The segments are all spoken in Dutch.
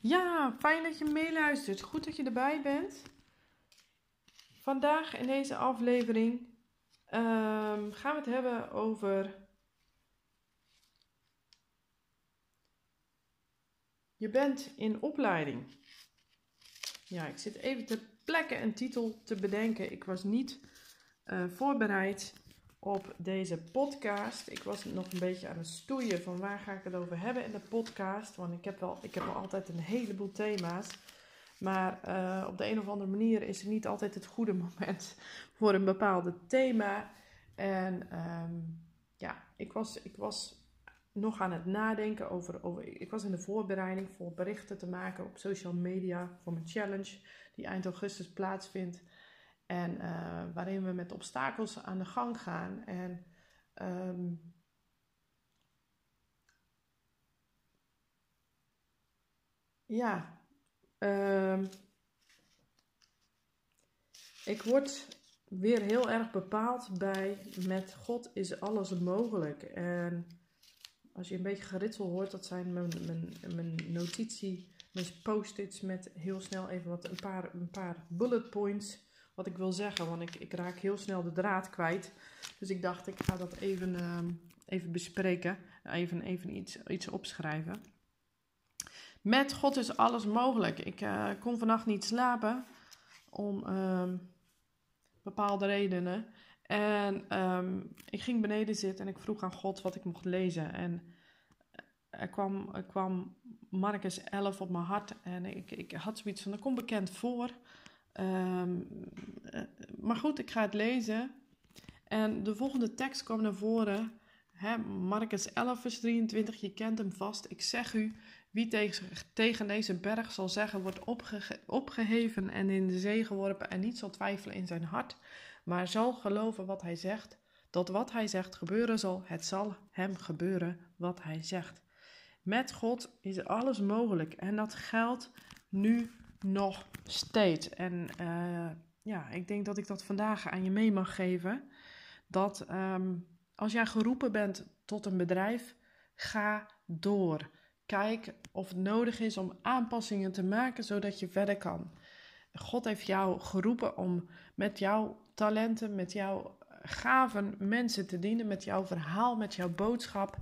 Ja, fijn dat je meeluistert. Goed dat je erbij bent. Vandaag in deze aflevering ehm, gaan we het hebben over. Je bent in opleiding. Ja, ik zit even ter plekke een titel te bedenken. Ik was niet eh, voorbereid op deze podcast. Ik was nog een beetje aan het stoeien van waar ga ik het over hebben in de podcast. Want ik heb wel, ik heb wel altijd een heleboel thema's. Maar uh, op de een of andere manier is het niet altijd het goede moment voor een bepaalde thema. En um, ja, ik was, ik was nog aan het nadenken over, over. Ik was in de voorbereiding voor berichten te maken op social media voor mijn challenge, die eind augustus plaatsvindt. En uh, waarin we met obstakels aan de gang gaan. En um, ja, um, ik word weer heel erg bepaald bij met God is alles mogelijk. En als je een beetje geritsel hoort, dat zijn mijn, mijn, mijn notitie, mijn post-its met heel snel even wat een paar, een paar bullet points wat ik wil zeggen. Want ik, ik raak heel snel de draad kwijt. Dus ik dacht, ik ga dat even, uh, even bespreken. Even, even iets, iets opschrijven. Met God is alles mogelijk. Ik uh, kon vannacht niet slapen. Om uh, bepaalde redenen. En um, ik ging beneden zitten en ik vroeg aan God wat ik mocht lezen. En er kwam, er kwam Marcus 11 op mijn hart. En ik, ik had zoiets van, dat komt bekend voor. Um, maar goed, ik ga het lezen. En de volgende tekst kwam naar voren. Hè, Marcus 11, vers 23, je kent hem vast. Ik zeg u, wie tegen, deze berg zal zeggen, wordt opge opgeheven en in de zee geworpen en niet zal twijfelen in zijn hart, maar zal geloven wat hij zegt, dat wat hij zegt gebeuren zal, het zal hem gebeuren wat hij zegt. Met God is alles mogelijk en dat geldt nu nog steeds. En uh, ja, ik denk dat ik dat vandaag aan je mee mag geven. Dat um, als jij geroepen bent tot een bedrijf, ga door. Kijk of het nodig is om aanpassingen te maken zodat je verder kan. God heeft jou geroepen om met jouw talenten, met jouw gaven mensen te dienen, met jouw verhaal, met jouw boodschap,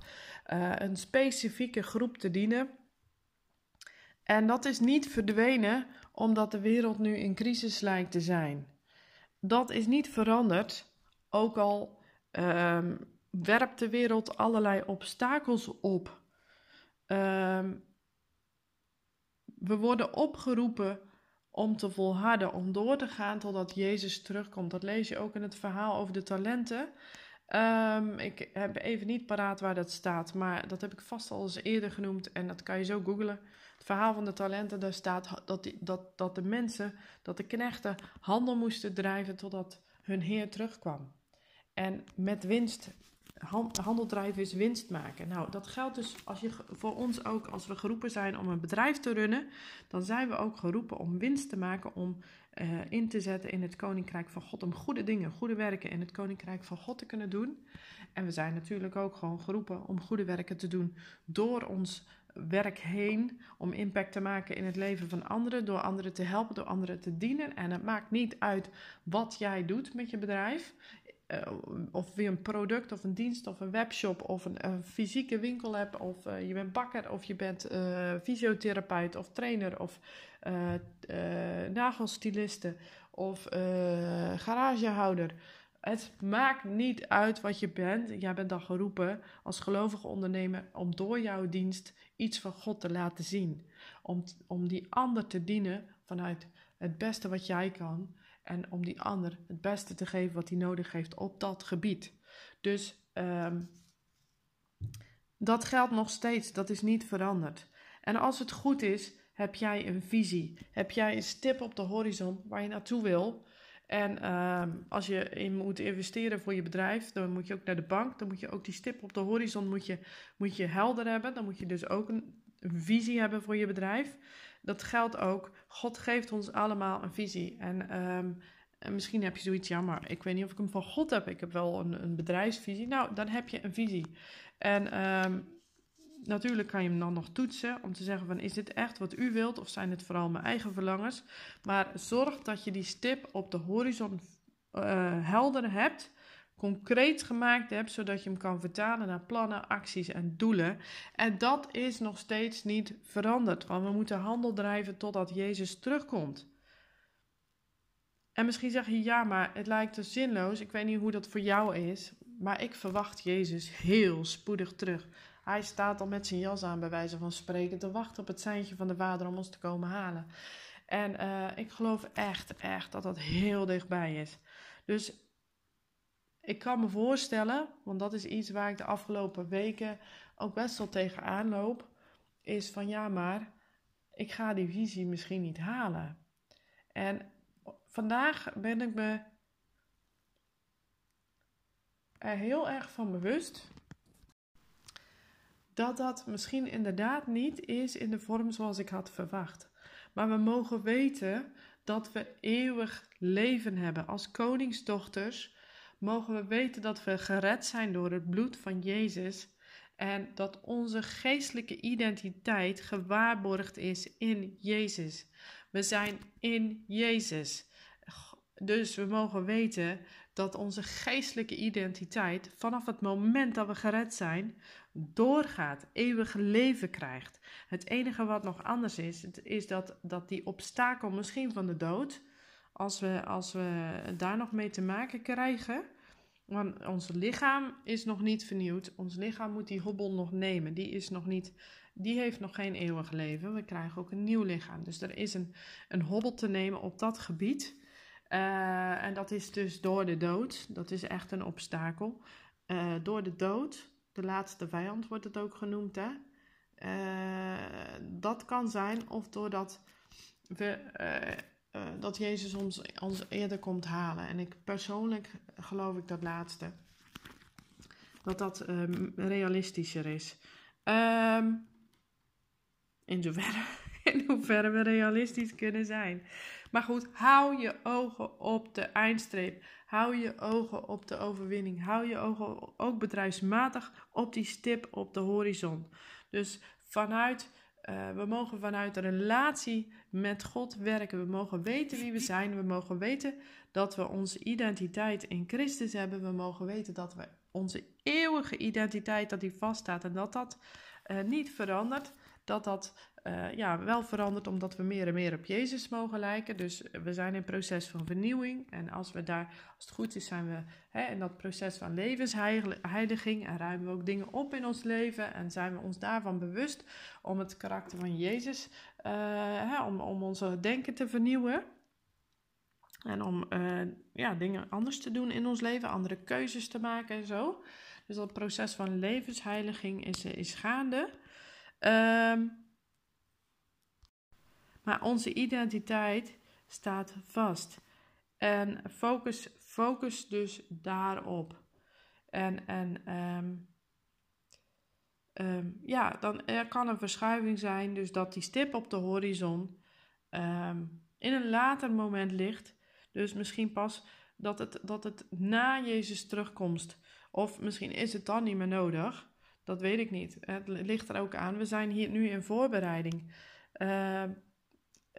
uh, een specifieke groep te dienen. En dat is niet verdwenen omdat de wereld nu in crisis lijkt te zijn. Dat is niet veranderd, ook al um, werpt de wereld allerlei obstakels op. Um, we worden opgeroepen om te volharden, om door te gaan totdat Jezus terugkomt. Dat lees je ook in het verhaal over de talenten. Um, ik heb even niet paraat waar dat staat, maar dat heb ik vast al eens eerder genoemd en dat kan je zo googlen verhaal van de talenten, daar staat dat, die, dat, dat de mensen, dat de knechten handel moesten drijven totdat hun heer terugkwam. En met winst, handel drijven is winst maken. Nou, dat geldt dus als je, voor ons ook als we geroepen zijn om een bedrijf te runnen, dan zijn we ook geroepen om winst te maken, om uh, in te zetten in het koninkrijk van God, om goede dingen, goede werken in het koninkrijk van God te kunnen doen. En we zijn natuurlijk ook gewoon geroepen om goede werken te doen door ons werk heen om impact te maken in het leven van anderen, door anderen te helpen, door anderen te dienen. En het maakt niet uit wat jij doet met je bedrijf. Uh, of je een product of een dienst of een webshop of een, fysieke winkel hebt, of uh, je bent bakker of je bent uh, fysiotherapeut of trainer of nagelstiliste of garagehouder. Het maakt niet uit wat je bent. Jij bent dan geroepen als gelovige ondernemer om door jouw dienst iets van God te laten zien. Om, om die ander te dienen vanuit het beste wat jij kan. En om die ander het beste te geven wat hij nodig heeft op dat gebied. Dus um, dat geldt nog steeds. Dat is niet veranderd. En als het goed is, heb jij een visie. Heb jij een stip op de horizon waar je naartoe wil. En uh, als je in moet investeren voor je bedrijf, dan moet je ook naar de bank. Dan moet je ook die stip op de horizon moet je, moet je helder hebben. Dan moet je dus ook een, visie hebben voor je bedrijf. Dat geldt ook. God geeft ons allemaal een visie. En, en misschien heb je zoiets, ja, maar ik weet niet of ik hem van God heb. Ik heb wel een, een bedrijfsvisie. Nou, dan heb je een visie. En um, natuurlijk kan je hem dan nog toetsen om te zeggen van is dit echt wat u wilt of zijn het vooral mijn eigen verlangens. Maar zorg dat je die stip op de horizon uh, helder hebt, concreet gemaakt hebt, zodat je hem kan vertalen naar plannen, acties en doelen. En dat is nog steeds niet veranderd, want we moeten handel drijven totdat Jezus terugkomt. En misschien zeg je ja, maar het lijkt dus zinloos. Ik weet niet hoe dat voor jou is, maar ik verwacht Jezus heel spoedig terug. Hij staat al met zijn jas aan, bij wijze van spreken, te wachten op het seintje van de vader om ons te komen halen. En uh, ik geloof echt, echt dat dat heel dichtbij is. Dus ik kan me voorstellen, want dat is iets waar ik de afgelopen weken ook best wel tegenaan loop, is van ja, maar ik ga die visie misschien niet halen. En vandaag ben ik me er heel erg van bewust dat dat misschien inderdaad niet is in de vorm zoals ik had verwacht. Maar we mogen weten dat we eeuwig leven hebben. Als koningsdochters mogen we weten dat we gered zijn door het bloed van Jezus en dat onze geestelijke identiteit gewaarborgd is in Jezus. We zijn in Jezus. Dus we mogen weten dat onze geestelijke identiteit vanaf het moment dat we gered zijn, doorgaat, eeuwig leven krijgt. Het enige wat nog anders is, is dat, dat die obstakel misschien van de dood, als we, als we daar nog mee te maken krijgen, want ons lichaam is nog niet vernieuwd, ons lichaam moet die hobbel nog nemen, die is nog niet, die heeft nog geen eeuwig leven. We krijgen ook een nieuw lichaam, dus er is een, een hobbel te nemen op dat gebied. Uh, en dat is dus door de dood. Dat is echt een obstakel. Uh, door de dood, de laatste vijand wordt het ook genoemd. Hè? Uh, dat kan zijn of doordat we, dat Jezus ons, eerder komt halen. En ik persoonlijk geloof ik dat laatste. Dat dat um, realistischer is. Um, in, zoverre, in hoeverre we realistisch kunnen zijn. Maar goed, hou je ogen op de eindstreep. Hou je ogen op de overwinning. Hou je ogen ook bedrijfsmatig op die stip op de horizon. Dus vanuit, uh, we mogen vanuit de relatie met God werken. We mogen weten wie we zijn. We mogen weten dat we onze identiteit in Christus hebben. We mogen weten dat we onze eeuwige identiteit, dat die vaststaat en dat dat uh, niet verandert. Dat dat uh, ja, wel veranderd omdat we meer en meer op Jezus mogen lijken. Dus we zijn in proces van vernieuwing. En als we daar, als het goed is, zijn we hè, in dat proces van levensheiliging. En ruimen we ook dingen op in ons leven. En zijn we ons daarvan bewust om het karakter van Jezus, uh, hè, om, om onze denken te vernieuwen. En om uh, ja, dingen anders te doen in ons leven, andere keuzes te maken en zo. Dus dat proces van levensheiliging is, is gaande. Um, maar onze identiteit staat vast. En focus, focus dus daarop. En, en um, um, ja, dan er kan een verschuiving zijn, dus dat die stip op de horizon in een later moment ligt. Dus misschien pas dat het, dat het na Jezus terugkomst. Of misschien is het dan niet meer nodig. Dat weet ik niet. Het ligt er ook aan. We zijn hier nu in voorbereiding. Uh,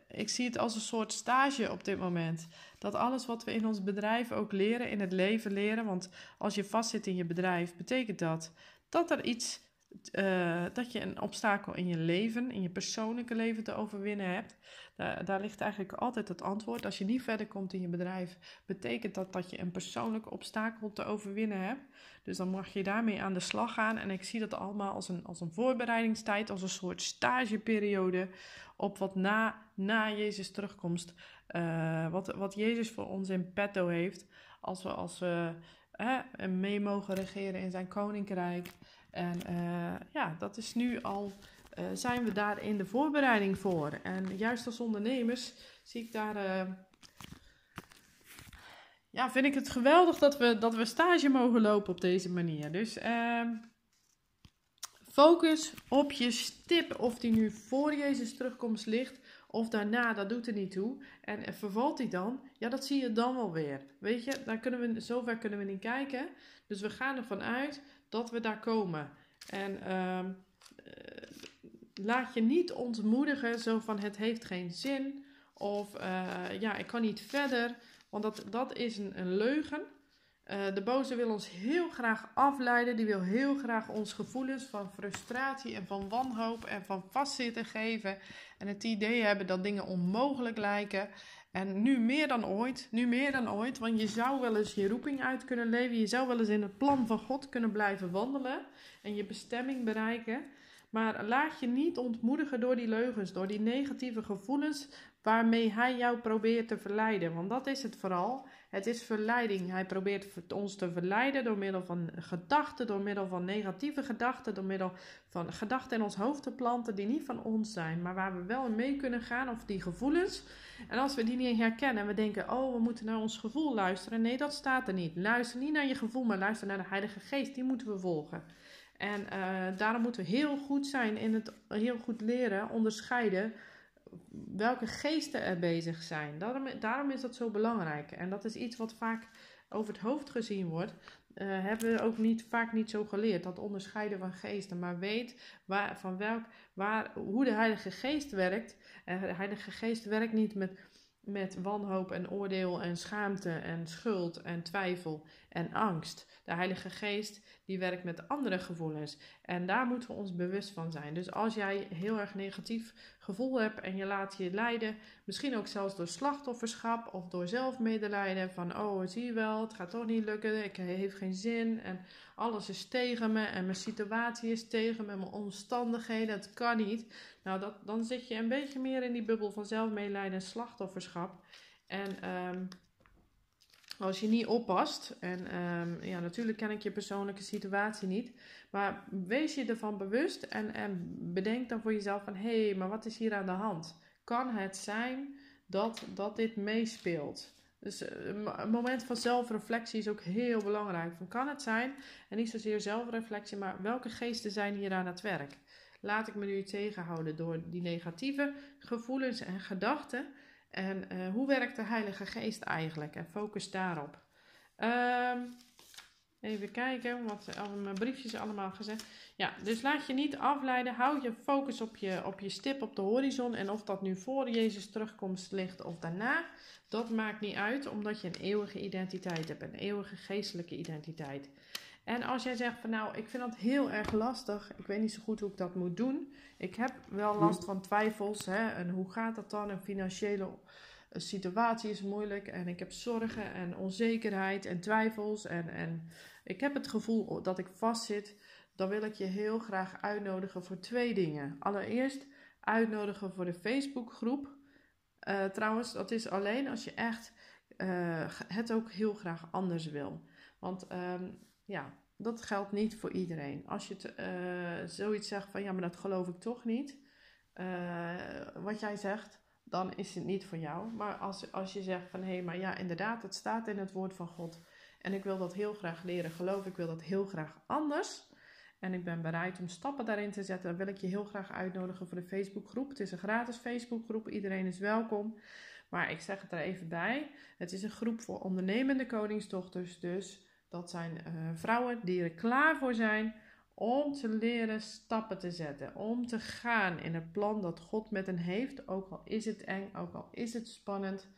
ik zie het als een soort stage op dit moment. Dat alles wat we in ons bedrijf ook leren, in het leven leren. Want als je vastzit in je bedrijf, betekent dat dat er iets. Uh, dat je een obstakel in je leven, in je persoonlijke leven te overwinnen hebt. Daar, daar ligt eigenlijk altijd het antwoord. Als je niet verder komt in je bedrijf, betekent dat dat je een persoonlijke obstakel te overwinnen hebt. Dus dan mag je daarmee aan de slag gaan. En ik zie dat allemaal als een, als een voorbereidingstijd, als een soort stageperiode op wat na, na Jezus terugkomst, uh, wat, wat Jezus voor ons in petto heeft, als we, als we hè, mee mogen regeren in zijn koninkrijk. En uh, ja, dat is nu al, uh, zijn we daar in de voorbereiding voor. En juist als ondernemers zie ik daar ja, vind ik het geweldig dat we, dat we stage mogen lopen op deze manier. Dus uh, focus op je stip. Of die nu voor Jezus terugkomst ligt of daarna, dat doet er niet toe. En vervalt die dan? Ja, dat zie je dan wel weer. Weet je, daar kunnen we, zover kunnen we niet kijken. Dus we gaan ervan uit dat we daar komen. En uh, laat je niet ontmoedigen zo van het heeft geen zin. Of uh, ja, ik kan niet verder. Want dat, dat is een, een leugen. Uh, de boze wil ons heel graag afleiden. Die wil heel graag ons gevoelens van frustratie en van wanhoop en van vastzitten geven. En het idee hebben dat dingen onmogelijk lijken. En nu meer dan ooit, nu meer dan ooit, want je zou wel eens je roeping uit kunnen leven. Je zou wel eens in het plan van God kunnen blijven wandelen en je bestemming bereiken. Maar laat je niet ontmoedigen door die leugens, door die negatieve gevoelens waarmee hij jou probeert te verleiden. Want dat is het vooral. Het is verleiding. Hij probeert ons te verleiden door middel van gedachten, door middel van negatieve gedachten, door middel van gedachten in ons hoofd te planten die niet van ons zijn, maar waar we wel mee kunnen gaan, of die gevoelens. En als we die niet herkennen en we denken, oh, we moeten naar ons gevoel luisteren. Nee, dat staat er niet. Luister niet naar je gevoel, maar luister naar de Heilige Geest. Die moeten we volgen. En uh, daarom moeten we heel goed zijn in het heel goed leren, onderscheiden welke geesten er bezig zijn. Daarom, is dat zo belangrijk. En dat is iets wat vaak over het hoofd gezien wordt. Uh, hebben we ook niet, vaak niet zo geleerd. Dat onderscheiden van geesten. Maar weet waar, van welk, waar, hoe de Heilige Geest werkt. De Heilige Geest werkt niet met, met wanhoop en oordeel en schaamte en schuld en twijfel en angst. De Heilige Geest die werkt met andere gevoelens. En daar moeten we ons bewust van zijn. Dus als jij heel erg negatief gevoel hebt en je laat je leiden, misschien ook zelfs door slachtofferschap of door zelfmedelijden, van oh zie je wel, het gaat toch niet lukken, ik heb geen zin en alles is tegen me en mijn situatie is tegen me, mijn omstandigheden, het kan niet. Nou, dat, dan zit je een beetje meer in die bubbel van zelfmedelijden en slachtofferschap. En um, als je niet oppast, en um, ja, natuurlijk ken ik je persoonlijke situatie niet, maar wees je ervan bewust en, en bedenk dan voor jezelf van hé, hey, maar wat is hier aan de hand? Kan het zijn dat, dat dit meespeelt? Dus eh, een moment van zelfreflectie is ook heel belangrijk. Van, kan het zijn, en niet zozeer zelfreflectie, maar welke geesten zijn hier aan het werk? Laat ik me nu tegenhouden door die negatieve gevoelens en gedachten? En uh, hoe werkt de Heilige Geest eigenlijk? En focus daarop. Um, even kijken, wat mijn briefjes allemaal gezegd. Ja, dus laat je niet afleiden. Hou je focus op je, op je stip op de horizon. En of dat nu voor Jezus terugkomst ligt of daarna, dat maakt niet uit, omdat je een eeuwige identiteit hebt. Een eeuwige geestelijke identiteit. En als jij zegt van nou, ik vind dat heel erg lastig, ik weet niet zo goed hoe ik dat moet doen. Ik heb wel hm. last van twijfels. Hè, en hoe gaat dat dan? Een financiële eh, situatie is moeilijk. En ik heb zorgen en onzekerheid en twijfels. En, en ik heb het gevoel dat ik vastzit. Dan wil ik je heel graag uitnodigen voor twee dingen. Allereerst uitnodigen voor de Facebookgroep. Uh, trouwens, dat is alleen als je echt uh, het ook heel graag anders wil. Want um, ja, dat geldt niet voor iedereen. Als je uh, zoiets zegt van ja, maar dat geloof ik toch niet. Wat jij zegt, dan is het niet voor jou. Maar als, als je zegt van hé, hey, maar ja, inderdaad, het staat in het woord van God. En ik wil dat heel graag leren geloven. Ik wil dat heel graag anders. En ik ben bereid om stappen daarin te zetten. Dan wil ik je heel graag uitnodigen voor de Facebookgroep. Het is een gratis Facebookgroep. Iedereen is welkom. Maar ik zeg het er even bij. Het is een groep voor ondernemende koningsdochters. Dus dat zijn uh, vrouwen die er klaar voor zijn om te leren stappen te zetten. Om te gaan in het plan dat God met hen heeft. Ook al is het eng, ook al is het spannend.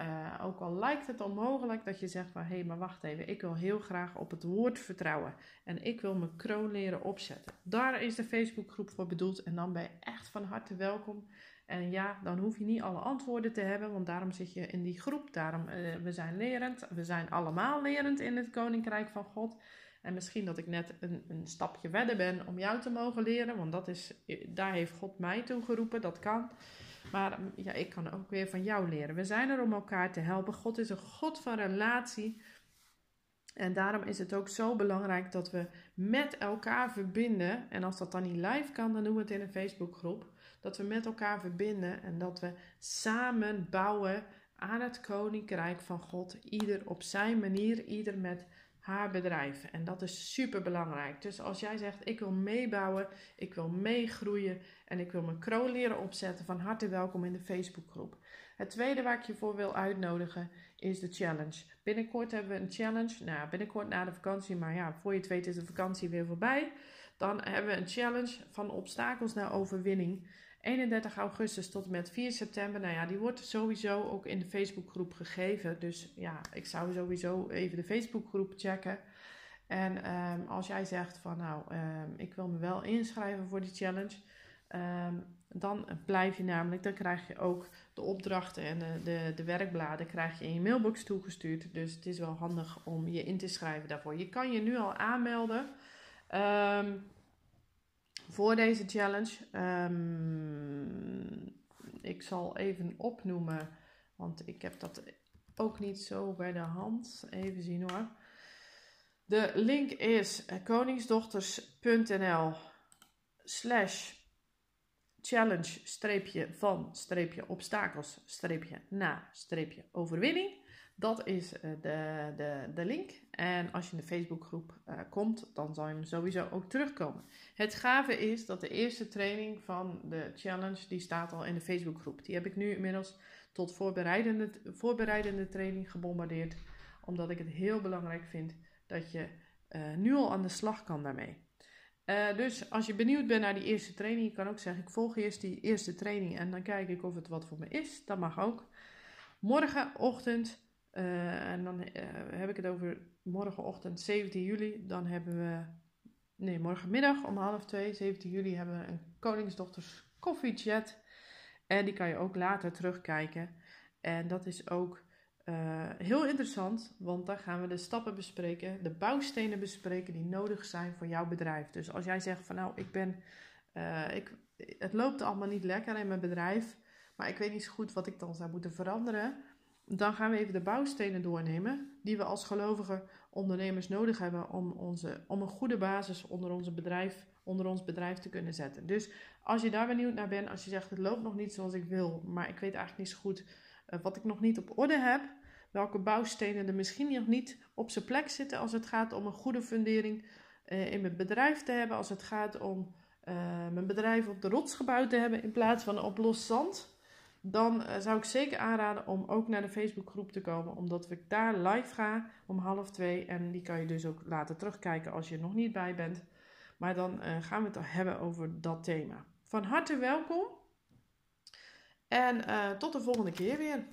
Uh, ook al lijkt het onmogelijk dat je zegt van hé, hey, maar wacht even, ik wil heel graag op het woord vertrouwen en ik wil mijn kroon leren opzetten. Daar is de Facebookgroep voor bedoeld en dan ben je echt van harte welkom. En ja, dan hoef je niet alle antwoorden te hebben, want daarom zit je in die groep. Daarom, uh, we zijn lerend, we zijn allemaal lerend in het Koninkrijk van God. En misschien dat ik net een, een stapje verder ben om jou te mogen leren, want dat is, daar heeft God mij toe geroepen, dat kan. Maar ja, ik kan ook weer van jou leren. We zijn er om elkaar te helpen. God is een God van relatie. En daarom is het ook zo belangrijk dat we met elkaar verbinden. En als dat dan niet live kan, dan doen we het in een Facebookgroep. Dat we met elkaar verbinden en dat we samen bouwen aan het koninkrijk van God. Ieder op zijn manier, ieder met haar bedrijf. En dat is super belangrijk. Dus als jij zegt: Ik wil meebouwen, ik wil meegroeien en ik wil mijn kroon leren opzetten, van harte welkom in de Facebookgroep. Het tweede waar ik je voor wil uitnodigen is de challenge. Binnenkort hebben we een challenge. Nou, binnenkort na de vakantie, maar ja, voor je het weet is de vakantie weer voorbij. Dan hebben we een challenge van obstakels naar overwinning. 31 augustus tot en met 4 september. Nou ja, die wordt sowieso ook in de Facebookgroep gegeven. Dus ja, ik zou sowieso even de Facebookgroep checken. En ehm, als jij zegt van nou, ehm, ik wil me wel inschrijven voor die challenge. Ehm, dan blijf je namelijk, dan krijg je ook de opdrachten en de, de, de, werkbladen krijg je in je mailbox toegestuurd. Dus het is wel handig om je in te schrijven daarvoor. Je kan je nu al aanmelden voor deze challenge. ik zal even opnoemen, want ik heb dat ook niet zo bij de hand. Even zien hoor. De link is koningsdochters.nl slash challenge streepje van streepje obstakels streepje na streepje overwinning. Dat is eh, de, de, de link. En als je in de Facebookgroep uh, komt, dan zal je hem sowieso ook terugkomen. Het gave is dat de eerste training van de challenge, die staat al in de Facebookgroep. Die heb ik nu inmiddels tot voorbereidende, voorbereidende training gebombardeerd. Omdat ik het heel belangrijk vind dat je uh, nu al aan de slag kan daarmee. Dus als je benieuwd bent naar die eerste training, je kan ook zeggen: ik volg eerst die eerste training en dan kijk ik of het wat voor me is. Dat mag ook. Morgenochtend, uh, en dan heb ik het over morgenochtend 17 juli, dan hebben we, nee, morgenmiddag om half twee, 17 juli, hebben we een Koningsdochters koffiechat. En die kan je ook later terugkijken. En dat is ook uh, heel interessant, want daar gaan we de stappen bespreken, de bouwstenen bespreken die nodig zijn voor jouw bedrijf. Dus als jij zegt van nou, ik ben, ik, het loopt allemaal niet lekker in mijn bedrijf, maar ik weet niet zo goed wat ik dan zou moeten veranderen, dan gaan we even de bouwstenen doornemen die we als gelovige ondernemers nodig hebben om, onze, om een goede basis onder, onze bedrijf, onder ons bedrijf te kunnen zetten. Dus als je daar benieuwd naar bent, als je zegt het loopt nog niet zoals ik wil, maar ik weet eigenlijk niet zo goed uh, wat ik nog niet op orde heb, welke bouwstenen er misschien nog niet op zijn plek zitten als het gaat om een goede fundering uh, in mijn bedrijf te hebben, als het gaat om uh, mijn bedrijf op de rots gebouwd te hebben in plaats van op los zand. Dan zou ik zeker aanraden om ook naar de Facebookgroep te komen, omdat ik daar live ga om half twee. En die kan je dus ook later terugkijken als je er nog niet bij bent. Maar dan gaan we het hebben over dat thema. Van harte welkom. En uh, tot de volgende keer weer.